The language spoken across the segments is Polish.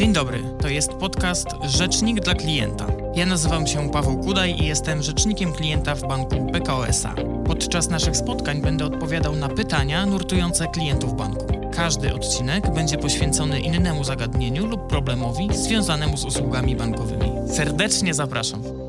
Dzień dobry, to jest podcast Rzecznik dla klienta. Ja nazywam się Paweł Kudaj i jestem rzecznikiem klienta w banku PKO SA. Podczas naszych spotkań będę odpowiadał na pytania nurtujące klientów banku. Każdy odcinek będzie poświęcony innemu zagadnieniu lub problemowi związanemu z usługami bankowymi. Serdecznie zapraszam.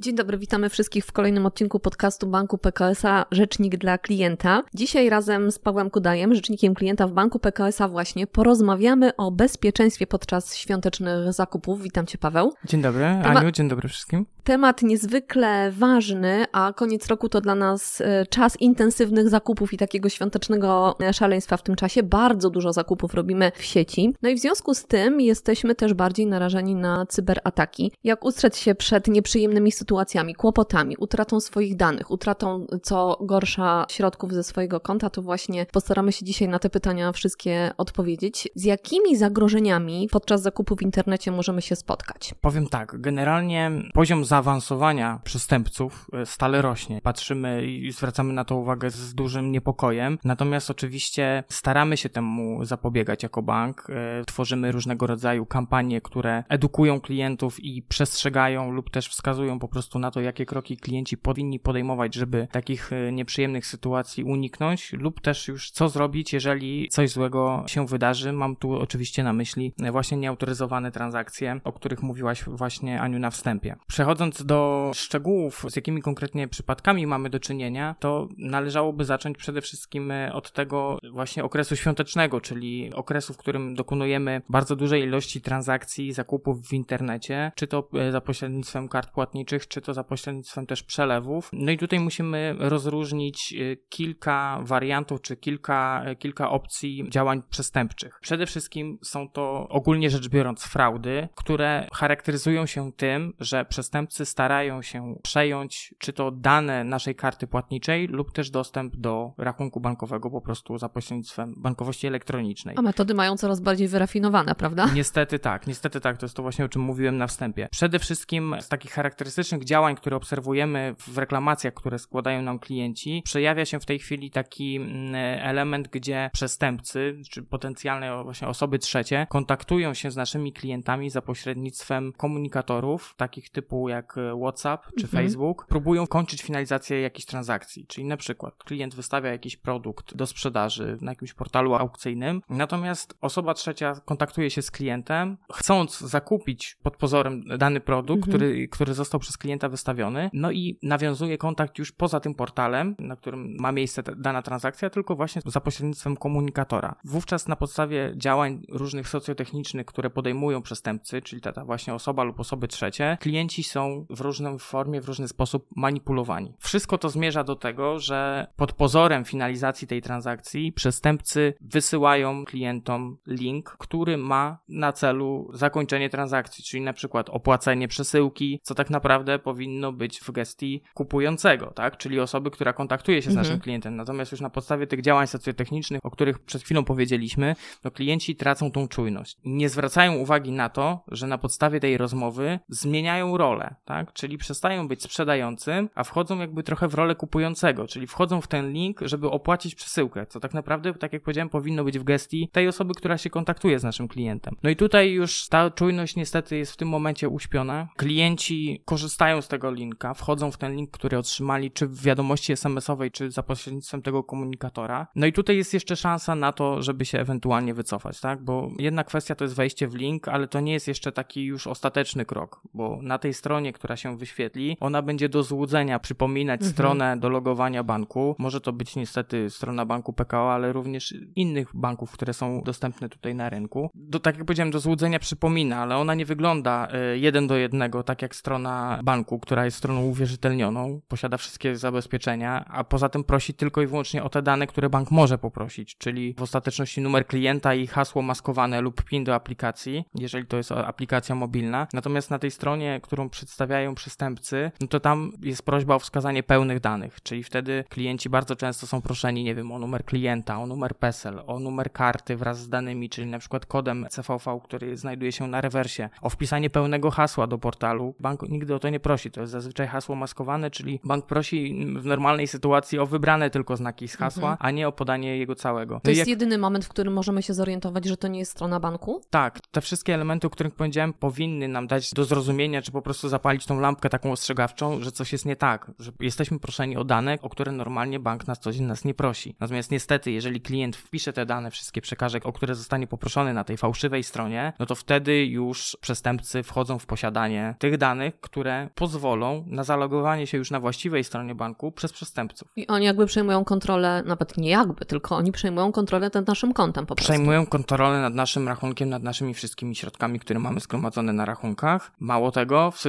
Dzień dobry, witamy wszystkich w kolejnym odcinku podcastu Banku PKSA Rzecznik dla klienta. Dzisiaj razem z Pawłem Kudajem, rzecznikiem klienta w Banku PKSA właśnie porozmawiamy o bezpieczeństwie podczas świątecznych zakupów. Witam Cię Paweł. Dzień dobry, Aniu, dzień dobry wszystkim. Temat niezwykle ważny, a koniec roku to dla nas e, czas intensywnych zakupów i takiego świątecznego e, szaleństwa w tym czasie. Bardzo dużo zakupów robimy w sieci. No i w związku z tym jesteśmy też bardziej narażeni na cyberataki. Jak ustrzec się przed nieprzyjemnymi sytuacjami, kłopotami, utratą swoich danych, utratą co gorsza środków ze swojego konta, to właśnie postaramy się dzisiaj na te pytania wszystkie odpowiedzieć. Z jakimi zagrożeniami podczas zakupu w internecie możemy się spotkać? Powiem tak, generalnie poziom za zaawansowania przestępców e, stale rośnie. Patrzymy i zwracamy na to uwagę z dużym niepokojem. Natomiast oczywiście staramy się temu zapobiegać jako bank. E, tworzymy różnego rodzaju kampanie, które edukują klientów i przestrzegają lub też wskazują po prostu na to, jakie kroki klienci powinni podejmować, żeby takich e, nieprzyjemnych sytuacji uniknąć, lub też już co zrobić, jeżeli coś złego się wydarzy. Mam tu oczywiście na myśli właśnie nieautoryzowane transakcje, o których mówiłaś właśnie Aniu na wstępie. Przechodząc Przechodząc do szczegółów, z jakimi konkretnie przypadkami mamy do czynienia, to należałoby zacząć przede wszystkim e, od tego właśnie okresu świątecznego, czyli okresu, w którym dokonujemy bardzo dużej ilości transakcji, zakupów w internecie, czy to e, za pośrednictwem kart płatniczych, czy to za pośrednictwem też przelewów. No i tutaj musimy rozróżnić e, kilka wariantów, czy kilka, kilka opcji działań przestępczych. Przede wszystkim są to ogólnie rzecz biorąc fraudy, które charakteryzują się tym, że przestępcy starają się przejąć czy to dane naszej karty płatniczej lub też dostęp do rachunku bankowego po prostu za pośrednictwem bankowości elektronicznej. A metody mają coraz bardziej wyrafinowane, prawda? Niestety tak, niestety tak, to jest to właśnie o czym mówiłem na wstępie. Przede wszystkim z takich charakterystycznych działań, które obserwujemy w reklamacjach, które składają nam klienci, przejawia się w tej chwili taki mm, element, gdzie przestępcy, czy potencjalne właśnie osoby trzecie kontaktują się z naszymi klientami za pośrednictwem komunikatorów, takich typu jak jak e, WhatsApp czy mhm. Facebook, próbują kończyć finalizację jakiejś transakcji. Czyli na przykład klient wystawia jakiś produkt do sprzedaży na jakimś portalu aukcyjnym, natomiast osoba trzecia kontaktuje się z klientem, chcąc zakupić pod pozorem dany produkt, mhm. który, który został przez klienta wystawiony, no i nawiązuje kontakt już poza tym portalem, na którym ma miejsce dana transakcja, tylko właśnie za pośrednictwem komunikatora. Wówczas na podstawie działań różnych socjotechnicznych, które podejmują przestępcy, czyli ta, ta właśnie osoba lub osoby trzecie, klienci są w różnej formie, w różny sposób manipulowani. Wszystko to zmierza do tego, że pod pozorem finalizacji tej transakcji przestępcy wysyłają klientom link, który ma na celu zakończenie transakcji, czyli na przykład opłacenie przesyłki, co tak naprawdę powinno być w gestii kupującego, tak? Czyli osoby, która kontaktuje się z naszym mhm. klientem. Natomiast już na podstawie tych działań socjotechnicznych, o których przed chwilą powiedzieliśmy, to klienci tracą tą czujność. Nie zwracają uwagi na to, że na podstawie tej rozmowy zmieniają rolę tak? Czyli przestają być sprzedającym, a wchodzą jakby trochę w rolę kupującego, czyli wchodzą w ten link, żeby opłacić przesyłkę, co tak naprawdę, tak jak powiedziałem, powinno być w gestii tej osoby, która się kontaktuje z naszym klientem. No i tutaj już ta czujność niestety jest w tym momencie uśpiona. Klienci korzystają z tego linka, wchodzą w ten link, który otrzymali, czy w wiadomości SMS-owej, czy za pośrednictwem tego komunikatora. No i tutaj jest jeszcze szansa na to, żeby się ewentualnie wycofać, tak? Bo jedna kwestia to jest wejście w link, ale to nie jest jeszcze taki już ostateczny krok, bo na tej stronie, która się wyświetli, ona będzie do złudzenia przypominać mhm. stronę do logowania banku. Może to być niestety strona banku PKO, ale również innych banków, które są dostępne tutaj na rynku. Do, tak jak powiedziałem, do złudzenia przypomina, ale ona nie wygląda y, jeden do jednego, tak jak strona banku, która jest stroną uwierzytelnioną, posiada wszystkie zabezpieczenia, a poza tym prosi tylko i wyłącznie o te dane, które bank może poprosić, czyli w ostateczności numer klienta i hasło maskowane lub PIN do aplikacji, jeżeli to jest aplikacja mobilna. Natomiast na tej stronie, którą przedstawiam, podstawiają przestępcy, no to tam jest prośba o wskazanie pełnych danych, czyli wtedy klienci bardzo często są proszeni, nie wiem, o numer klienta, o numer PESEL, o numer karty wraz z danymi, czyli na przykład kodem CVV, który znajduje się na rewersie, o wpisanie pełnego hasła do portalu. Bank nigdy o to nie prosi, to jest zazwyczaj hasło maskowane, czyli bank prosi w normalnej sytuacji o wybrane tylko znaki z hasła, mhm. a nie o podanie jego całego. No to jest jak... jedyny moment, w którym możemy się zorientować, że to nie jest strona banku? Tak, te wszystkie elementy, o których powiedziałem, powinny nam dać do zrozumienia, czy po prostu zapalić tą lampkę taką ostrzegawczą, że coś jest nie tak, że jesteśmy proszeni o dane, o które normalnie bank na co dzień nas nie prosi. Natomiast niestety, jeżeli klient wpisze te dane, wszystkie przekaże, o które zostanie poproszony na tej fałszywej stronie, no to wtedy już przestępcy wchodzą w posiadanie tych danych, które pozwolą na zalogowanie się już na właściwej stronie banku przez przestępców. I oni jakby przejmują kontrolę, nawet nie jakby, tylko oni przejmują kontrolę nad naszym kontem po prostu. Przejmują kontrolę nad naszym rachunkiem, nad naszymi wszystkimi środkami, które mamy zgromadzone na rachunkach. Mało tego, w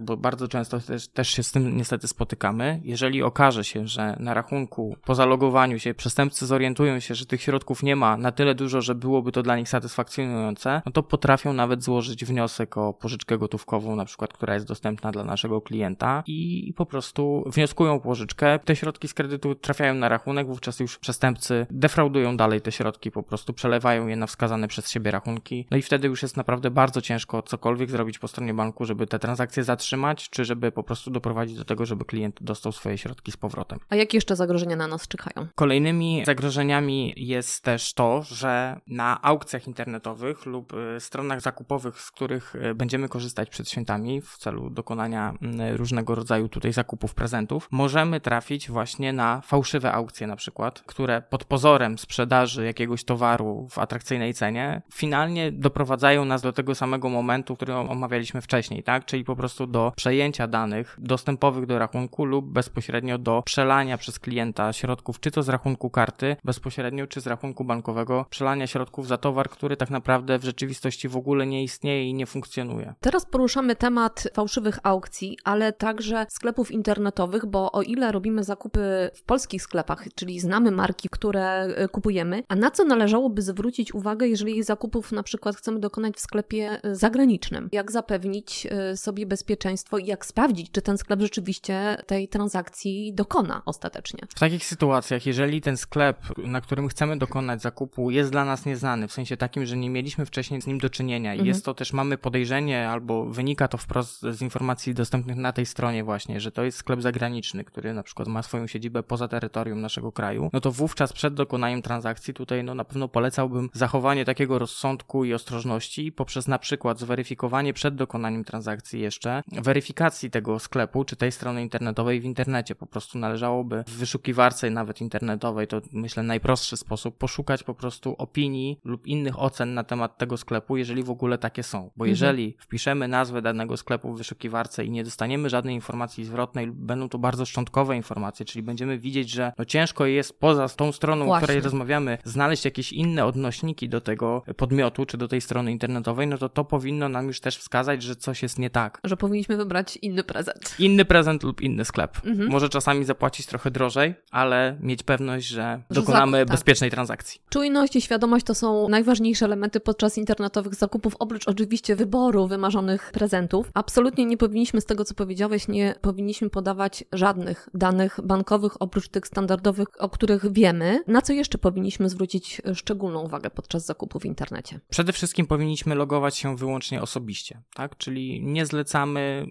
bo bardzo często też, też się z tym niestety spotykamy, jeżeli okaże się, że na rachunku po zalogowaniu się przestępcy zorientują się, że tych środków nie ma na tyle dużo, że byłoby to dla nich satysfakcjonujące, no to potrafią nawet złożyć wniosek o pożyczkę gotówkową, na przykład, która jest dostępna dla naszego klienta i po prostu wnioskują o pożyczkę. Te środki z kredytu trafiają na rachunek, wówczas już przestępcy defraudują dalej te środki, po prostu przelewają je na wskazane przez siebie rachunki. No i wtedy już jest naprawdę bardzo ciężko cokolwiek zrobić po stronie banku, żeby te transakcje zatrzymać, czy żeby po prostu doprowadzić do tego, żeby klient dostał swoje środki z powrotem. A jakie jeszcze zagrożenia na nas czekają? Kolejnymi zagrożeniami jest też to, że na aukcjach internetowych lub y, stronach zakupowych, z których y, będziemy korzystać przed świętami w celu dokonania mm, różnego rodzaju tutaj zakupów prezentów, możemy trafić właśnie na fałszywe aukcje na przykład, które pod pozorem sprzedaży jakiegoś towaru w atrakcyjnej cenie finalnie doprowadzają nas do tego samego momentu, który omawialiśmy wcześniej, tak? Czyli po prostu do przejęcia danych dostępowych do rachunku lub bezpośrednio do przelania przez klienta środków, czy to z rachunku karty bezpośrednio, czy z rachunku bankowego, przelania środków za towar, który tak naprawdę w rzeczywistości w ogóle nie istnieje i nie funkcjonuje. Teraz poruszamy temat fałszywych aukcji, ale także sklepów internetowych, bo o ile robimy zakupy w polskich sklepach, czyli znamy marki, które e, kupujemy, a na co należałoby zwrócić uwagę, jeżeli zakupów na przykład chcemy dokonać w sklepie e, zagranicznym? Jak zapewnić e, sobie bezpieczeństwo i jak sprawdzić, czy ten sklep rzeczywiście tej transakcji dokona ostatecznie? W takich sytuacjach, jeżeli ten sklep, na którym chcemy dokonać zakupu, jest dla nas nieznany, w sensie takim, że nie mieliśmy wcześniej z nim do czynienia i mhm. jest to też, mamy podejrzenie albo wynika to wprost z informacji dostępnych na tej stronie właśnie, że to jest sklep zagraniczny, który na przykład ma swoją siedzibę poza terytorium naszego kraju, no to wówczas przed dokonaniem transakcji tutaj no na pewno polecałbym zachowanie takiego rozsądku i ostrożności poprzez na przykład zweryfikowanie przed dokonaniem transakcji jeszcze weryfikacji tego sklepu czy tej strony internetowej w internecie. Po prostu należałoby w wyszukiwarce nawet internetowej, to myślę najprostszy sposób, poszukać po prostu opinii lub innych ocen na temat tego sklepu, jeżeli w ogóle takie są. Bo mhm. jeżeli wpiszemy nazwę danego sklepu w wyszukiwarce i nie dostaniemy żadnej informacji zwrotnej, będą to bardzo szczątkowe informacje, czyli będziemy widzieć, że no ciężko jest poza tą stroną, Właśnie. o której rozmawiamy, znaleźć jakieś inne odnośniki do tego podmiotu czy do tej strony internetowej, no to to powinno nam już też wskazać, że coś jest nie tak. Że powinniśmy wybrać inny prezent. Inny prezent lub inny sklep. Mhm. Może czasami zapłacić trochę drożej, ale mieć pewność, że, dokonamy zakup, tak. bezpiecznej transakcji. Czujność i świadomość to są najważniejsze elementy podczas internetowych zakupów, oprócz oczywiście wyboru wymarzonych prezentów. Absolutnie nie powinniśmy z tego, co powiedziałeś, nie powinniśmy podawać żadnych danych bankowych oprócz tych standardowych, o których wiemy. Na co jeszcze powinniśmy zwrócić szczególną uwagę podczas zakupu w internecie? Przede wszystkim powinniśmy logować się wyłącznie osobiście, tak? Czyli nie zlecamy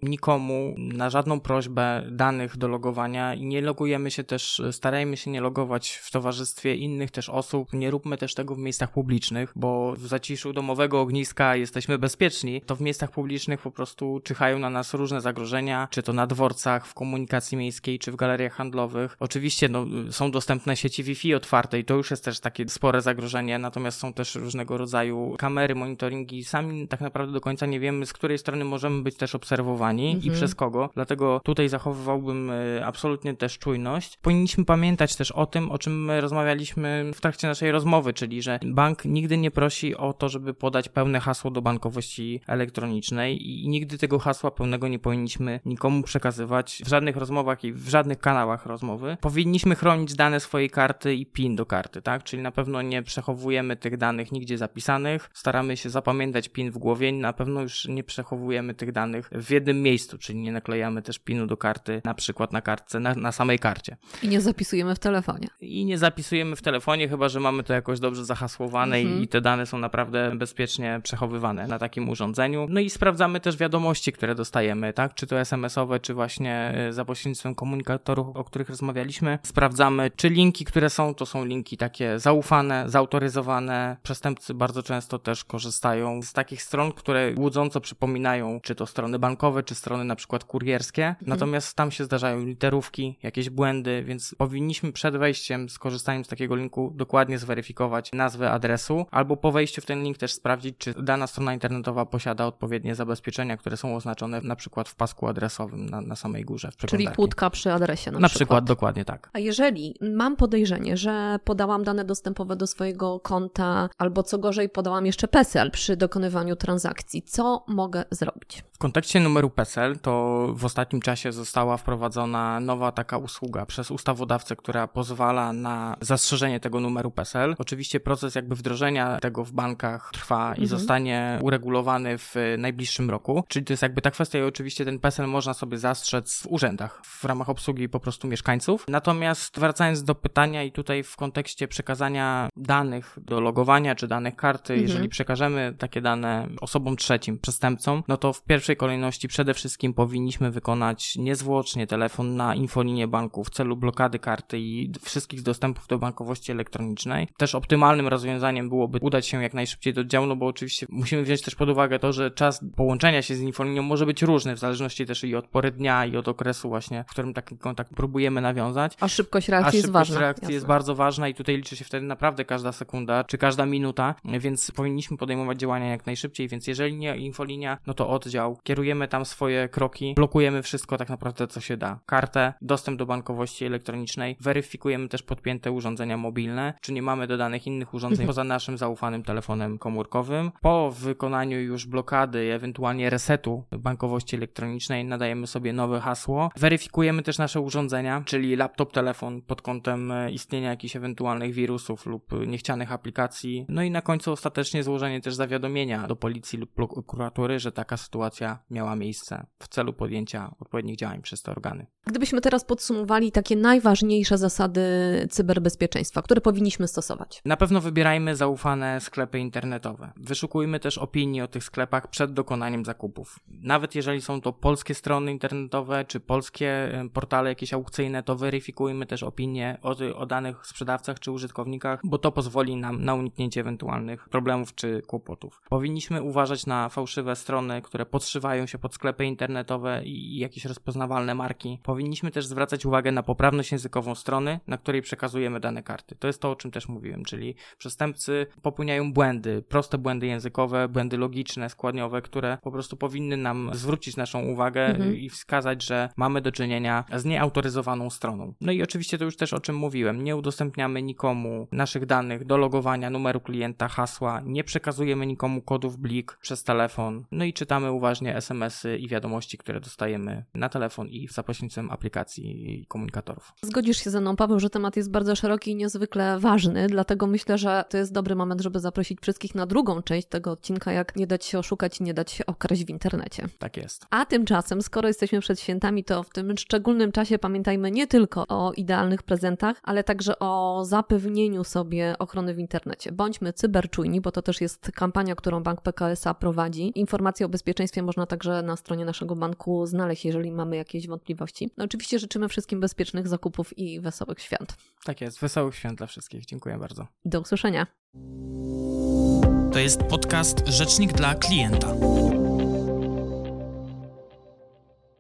nikomu na żadną prośbę danych do logowania i nie logujemy się też, starajmy się nie logować w towarzystwie innych też osób. Nie róbmy też tego w miejscach publicznych, bo w zaciszu domowego ogniska jesteśmy bezpieczni. To w miejscach publicznych po prostu czyhają na nas różne zagrożenia, czy to na dworcach, w komunikacji miejskiej, czy w galeriach handlowych. Oczywiście no, są dostępne sieci Wi-Fi i to już jest też takie spore zagrożenie, natomiast są też różnego rodzaju kamery, monitoringi. Sami tak naprawdę do końca nie wiemy, z której strony możemy być też obserwowani mhm. i przez kogo. Dlatego tutaj zachowywałbym y, absolutnie też czujność. Powinniśmy pamiętać też o tym, o czym rozmawialiśmy w trakcie naszej rozmowy, czyli że bank nigdy nie prosi o to, żeby podać pełne hasło do bankowości elektronicznej i nigdy tego hasła pełnego nie powinniśmy nikomu przekazywać w żadnych rozmowach i w żadnych kanałach rozmowy. Powinniśmy chronić dane swojej karty i PIN do karty, tak? Czyli na pewno nie przechowujemy tych danych nigdzie zapisanych, staramy się zapamiętać PIN w głowie, na pewno już nie przechowujemy tych danych w jednym miejscu, czyli nie naklejamy też pinu do karty, na przykład na kartce, na, na samej karcie. I nie zapisujemy w telefonie. I nie zapisujemy w telefonie, chyba że mamy to jakoś dobrze zahasłowane mhm. i te dane są naprawdę bezpiecznie przechowywane na takim urządzeniu. No i sprawdzamy też wiadomości, które dostajemy, tak? Czy to SMS-owe, czy właśnie y, za pośrednictwem komunikatorów, o których rozmawialiśmy. Sprawdzamy, czy linki, które są, to są linki takie zaufane, zautoryzowane. Przestępcy bardzo często też korzystają z takich stron, które łudząco przypominają, czy to strony bankowe, czy strony na przykład kurierskie. Mhm. Natomiast tam się zdarzają literówki, jakieś błędy, więc powinniśmy przed wejściem, skorzystaniem z takiego linku, dokładnie zweryfikować nazwę adresu, albo po wejściu w ten link też sprawdzić, czy dana strona internetowa posiada odpowiednie zabezpieczenia, które są oznaczone na przykład w pasku adresowym na, na samej górze. Czyli kłódka przy adresie na, na przykład. przykład. dokładnie tak. A jeżeli mam podejrzenie, że podałam dane dostępowe do swojego konta, albo co gorzej, podałam jeszcze PESEL przy dokonywaniu transakcji, co mogę zrobić? W kontekście numeru PESEL to w ostatnim czasie została wprowadzona nowa taka usługa przez ustawodawcę, która pozwala na zastrzeżenie tego numeru PESEL. Oczywiście proces jakby wdrożenia tego w bankach trwa i mhm. zostanie uregulowany w najbliższym roku. Czyli to jest jakby ta kwestia i oczywiście ten PESEL można sobie zastrzec w urzędach w ramach obsługi po prostu mieszkańców. Natomiast wracając do pytania i tutaj w kontekście przekazania danych do logowania czy danych karty, mhm. jeżeli przekażemy takie dane osobom trzecim, przestępcom, no to w pierwszej kolejności przede wszystkim powinniśmy wykonać niezwłocznie telefon na infolinię banku w celu blokady karty i wszystkich dostępów do bankowości elektronicznej. Też optymalnym rozwiązaniem byłoby udać się jak najszybciej do oddziału, no bo oczywiście musimy wziąć też pod uwagę to, że czas połączenia się z infolinią może być różny, w zależności też i od pory dnia i od okresu właśnie, w którym taki kontakt próbujemy nawiązać. A szybkość reakcji A jest ważna. szybkość reakcji jest bardzo ważna i tutaj liczy się wtedy naprawdę każda sekunda, czy każda minuta, więc powinniśmy podejmować działania jak najszybciej, więc jeżeli nie infolinia, no to oddział, kierujemy tam swoje kroki, blokujemy wszystko tak naprawdę, co się da. Kartę, dostęp do bankowości elektronicznej, weryfikujemy też podpięte urządzenia mobilne, czy nie mamy dodanych innych urządzeń mhm. poza naszym zaufanym telefonem komórkowym. Po wykonaniu już blokady, ewentualnie resetu bankowości elektronicznej, nadajemy sobie nowe hasło. Weryfikujemy też nasze urządzenia, czyli laptop, telefon pod kątem e, istnienia jakichś ewentualnych wirusów lub niechcianych aplikacji. No i na końcu ostatecznie złożenie też zawiadomienia do policji lub prokuratury, że taka sytuacja miała miejsce w celu podjęcia odpowiednich działań przez te organy. Gdybyśmy teraz podsumowali takie najważniejsze zasady cyberbezpieczeństwa, które powinniśmy stosować. Na pewno wybierajmy zaufane sklepy internetowe. Wyszukujmy też opinii o tych sklepach przed dokonaniem zakupów. Nawet jeżeli są to polskie strony internetowe czy polskie portale jakieś aukcyjne, to weryfikujmy też opinie o, o danych sprzedawcach czy użytkownikach, bo to pozwoli nam na uniknięcie ewentualnych problemów czy kłopotów. Powinniśmy uważać na fałszywe strony, które podszywają się pod sklepy internetowe i jakieś rozpoznawalne marki. Powinniśmy też zwracać uwagę na poprawność językową strony, na której przekazujemy dane karty. To jest to, o czym też mówiłem, czyli przestępcy popełniają błędy, proste błędy językowe, błędy logiczne, składniowe, które po prostu powinny nam zwrócić naszą uwagę mhm. i wskazać, że mamy do czynienia z nieautoryzowaną stroną. No i oczywiście to już też o czym mówiłem, nie udostępniamy nikomu naszych danych do logowania, numeru klienta, hasła, nie przekazujemy nikomu kodów blik przez telefon, no i czytamy uważnie SMS-y i wiadomości, które dostajemy na telefon i za pośrednictwem aplikacji i komunikatorów. Zgodzisz się ze mną, Paweł, że temat jest bardzo szeroki i niezwykle ważny, dlatego myślę, że to jest dobry moment, żeby zaprosić wszystkich na drugą część tego odcinka, jak nie dać się oszukać i nie dać się okraść w internecie. Tak jest. A tymczasem, skoro jesteśmy przed świętami, to w tym szczególnym czasie pamiętajmy nie tylko o idealnych prezentach, ale także o zapewnieniu sobie ochrony w internecie. Bądźmy cyberczujni, bo to też jest kampania, którą Bank PKSA prowadzi. Informacje o bezpieczeństwie można także na stronie naszego banku znaleźć, jeżeli mamy jakieś wątpliwości. No oczywiście życzymy wszystkim bezpiecznych zakupów i wesołych świąt. Tak jest, wesołych świąt dla wszystkich. Dziękuję bardzo. Do usłyszenia. To jest podcast Rzecznik dla klienta.